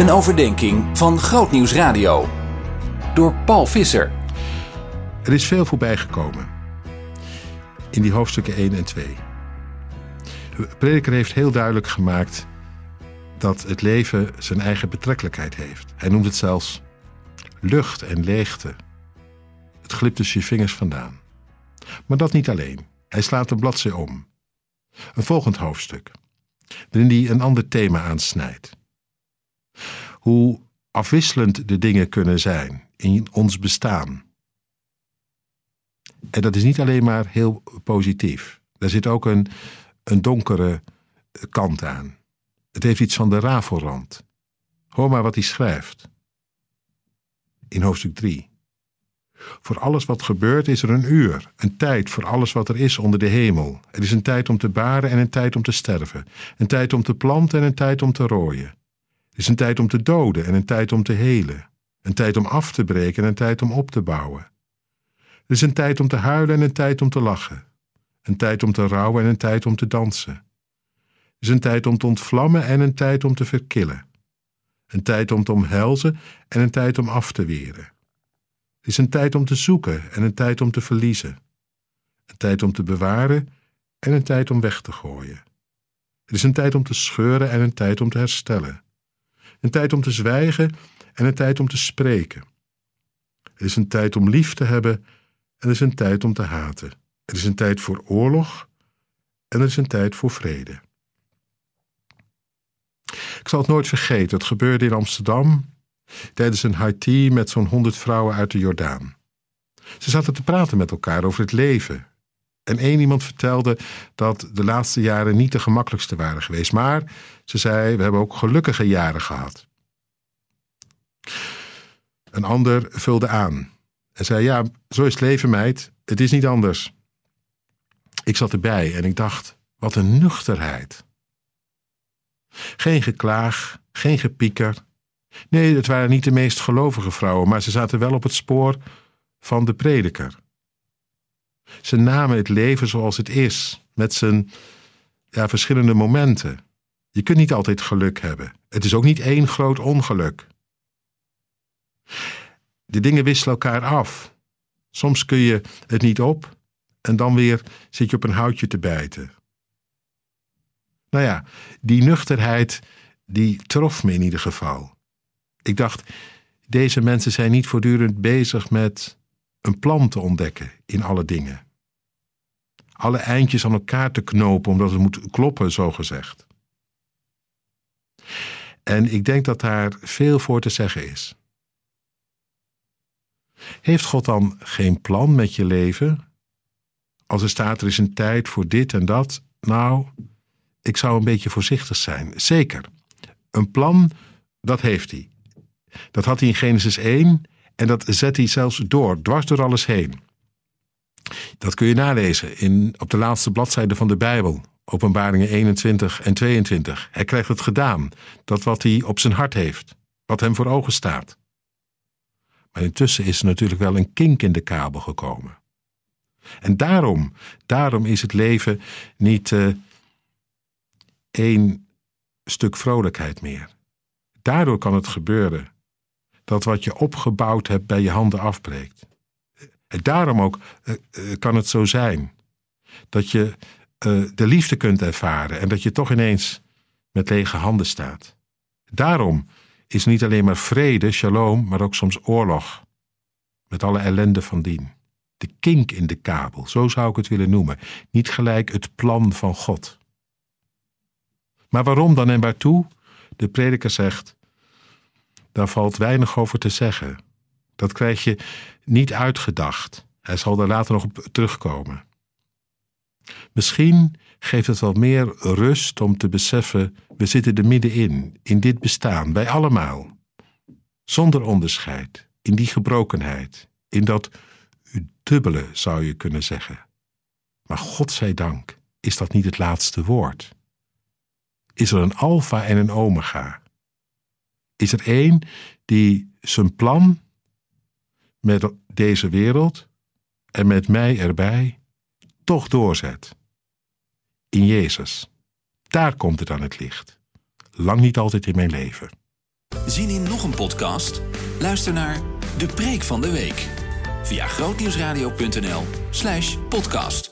Een overdenking van Grootnieuws Radio. Door Paul Visser. Er is veel voorbij gekomen. In die hoofdstukken 1 en 2. De prediker heeft heel duidelijk gemaakt dat het leven zijn eigen betrekkelijkheid heeft. Hij noemt het zelfs lucht en leegte. Het glipt tussen je vingers vandaan. Maar dat niet alleen. Hij slaat een bladzij om. Een volgend hoofdstuk, waarin hij een ander thema aansnijdt. Hoe afwisselend de dingen kunnen zijn in ons bestaan. En dat is niet alleen maar heel positief. Daar zit ook een, een donkere kant aan. Het heeft iets van de rafelrand. Hoor maar wat hij schrijft. In hoofdstuk 3. Voor alles wat gebeurt is er een uur, een tijd voor alles wat er is onder de hemel. Er is een tijd om te baren en een tijd om te sterven. Een tijd om te planten en een tijd om te rooien. Er is een tijd om te doden en een tijd om te helen. Een tijd om af te breken en een tijd om op te bouwen. Er is een tijd om te huilen en een tijd om te lachen. Een tijd om te rouwen en een tijd om te dansen. Er is een tijd om te ontvlammen en een tijd om te verkillen. Een tijd om te omhelzen en een tijd om af te weren. Het is een tijd om te zoeken en een tijd om te verliezen. Een tijd om te bewaren en een tijd om weg te gooien. Het is een tijd om te scheuren en een tijd om te herstellen. Een tijd om te zwijgen en een tijd om te spreken. Het is een tijd om lief te hebben en het is een tijd om te haten. Het is een tijd voor oorlog en het is een tijd voor vrede. Ik zal het nooit vergeten, het gebeurde in Amsterdam tijdens een high tea met zo'n honderd vrouwen uit de Jordaan. Ze zaten te praten met elkaar over het leven. En één iemand vertelde dat de laatste jaren niet de gemakkelijkste waren geweest. Maar ze zei: We hebben ook gelukkige jaren gehad. Een ander vulde aan en zei: Ja, zo is het leven, meid. Het is niet anders. Ik zat erbij en ik dacht: Wat een nuchterheid. Geen geklaag, geen gepieker, Nee, het waren niet de meest gelovige vrouwen, maar ze zaten wel op het spoor van de prediker. Ze namen het leven zoals het is, met zijn ja, verschillende momenten. Je kunt niet altijd geluk hebben. Het is ook niet één groot ongeluk. De dingen wisselen elkaar af. Soms kun je het niet op en dan weer zit je op een houtje te bijten. Nou ja, die nuchterheid, die trof me in ieder geval. Ik dacht, deze mensen zijn niet voortdurend bezig met een plan te ontdekken in alle dingen. Alle eindjes aan elkaar te knopen omdat het moet kloppen, zo gezegd. En ik denk dat daar veel voor te zeggen is. Heeft God dan geen plan met je leven? Als er staat er is een tijd voor dit en dat, nou, ik zou een beetje voorzichtig zijn. Zeker. Een plan, dat heeft hij. Dat had hij in Genesis 1 en dat zet hij zelfs door, dwars door alles heen. Dat kun je nalezen in, op de laatste bladzijde van de Bijbel, Openbaringen 21 en 22. Hij krijgt het gedaan, dat wat hij op zijn hart heeft, wat hem voor ogen staat. Maar intussen is er natuurlijk wel een kink in de kabel gekomen. En daarom, daarom is het leven niet uh, één stuk vrolijkheid meer. Daardoor kan het gebeuren dat wat je opgebouwd hebt bij je handen afbreekt. En daarom ook uh, kan het zo zijn dat je de liefde kunt ervaren en dat je toch ineens met lege handen staat. Daarom is niet alleen maar vrede, shalom, maar ook soms oorlog. Met alle ellende van dien. De kink in de kabel, zo zou ik het willen noemen. Niet gelijk het plan van God. Maar waarom dan en waartoe? De prediker zegt: daar valt weinig over te zeggen. Dat krijg je niet uitgedacht. Hij zal daar later nog op terugkomen. Misschien geeft het wel meer rust om te beseffen: we zitten er middenin, in dit bestaan, wij allemaal. Zonder onderscheid, in die gebrokenheid, in dat dubbele zou je kunnen zeggen. Maar God zij dank, is dat niet het laatste woord? Is er een alfa en een omega? Is er één die zijn plan met deze wereld en met mij erbij toch doorzet. In Jezus. Daar komt het aan het licht. Lang niet altijd in mijn leven. Zin in nog een podcast? Luister naar De Preek van de Week via grootnieuwsradio.nl/podcast.